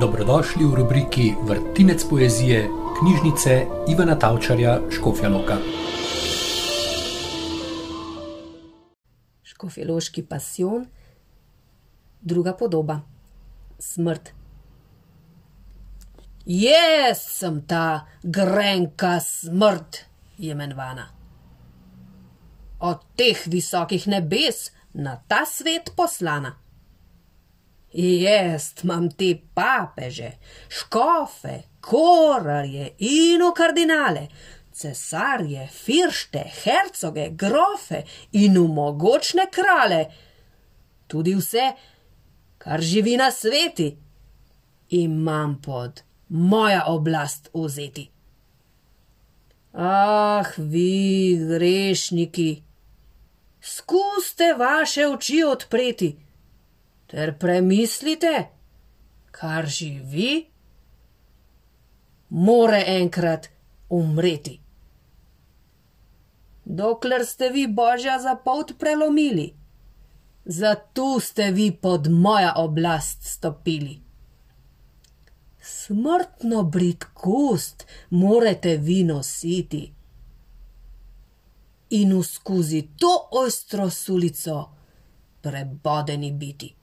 Dobrodošli v rubriki Vrtinec poezije knjižnice Ivana Tavčarja Škofjaloka. Škofjaloški pasion, druga podoba, smrt. Jaz sem ta grenka smrt, je menvana. Od teh visokih nebes na ta svet poslana. Jaz imam te papeže, škofe, korarje in kardinale, cesarje, firšte, hercoge, grofe in umogočne krale, tudi vse, kar živi na sveti, imam pod moja oblast vzeti. Ah, vi grešniki, skuste vaše oči odpreti ter premislite, kar živi, more enkrat umreti. Dokler ste vi božja za pot prelomili, zato ste vi pod moja oblast stopili. Smrtno britkost morate vi nositi in v skozi to ostro sulico prebodeni biti.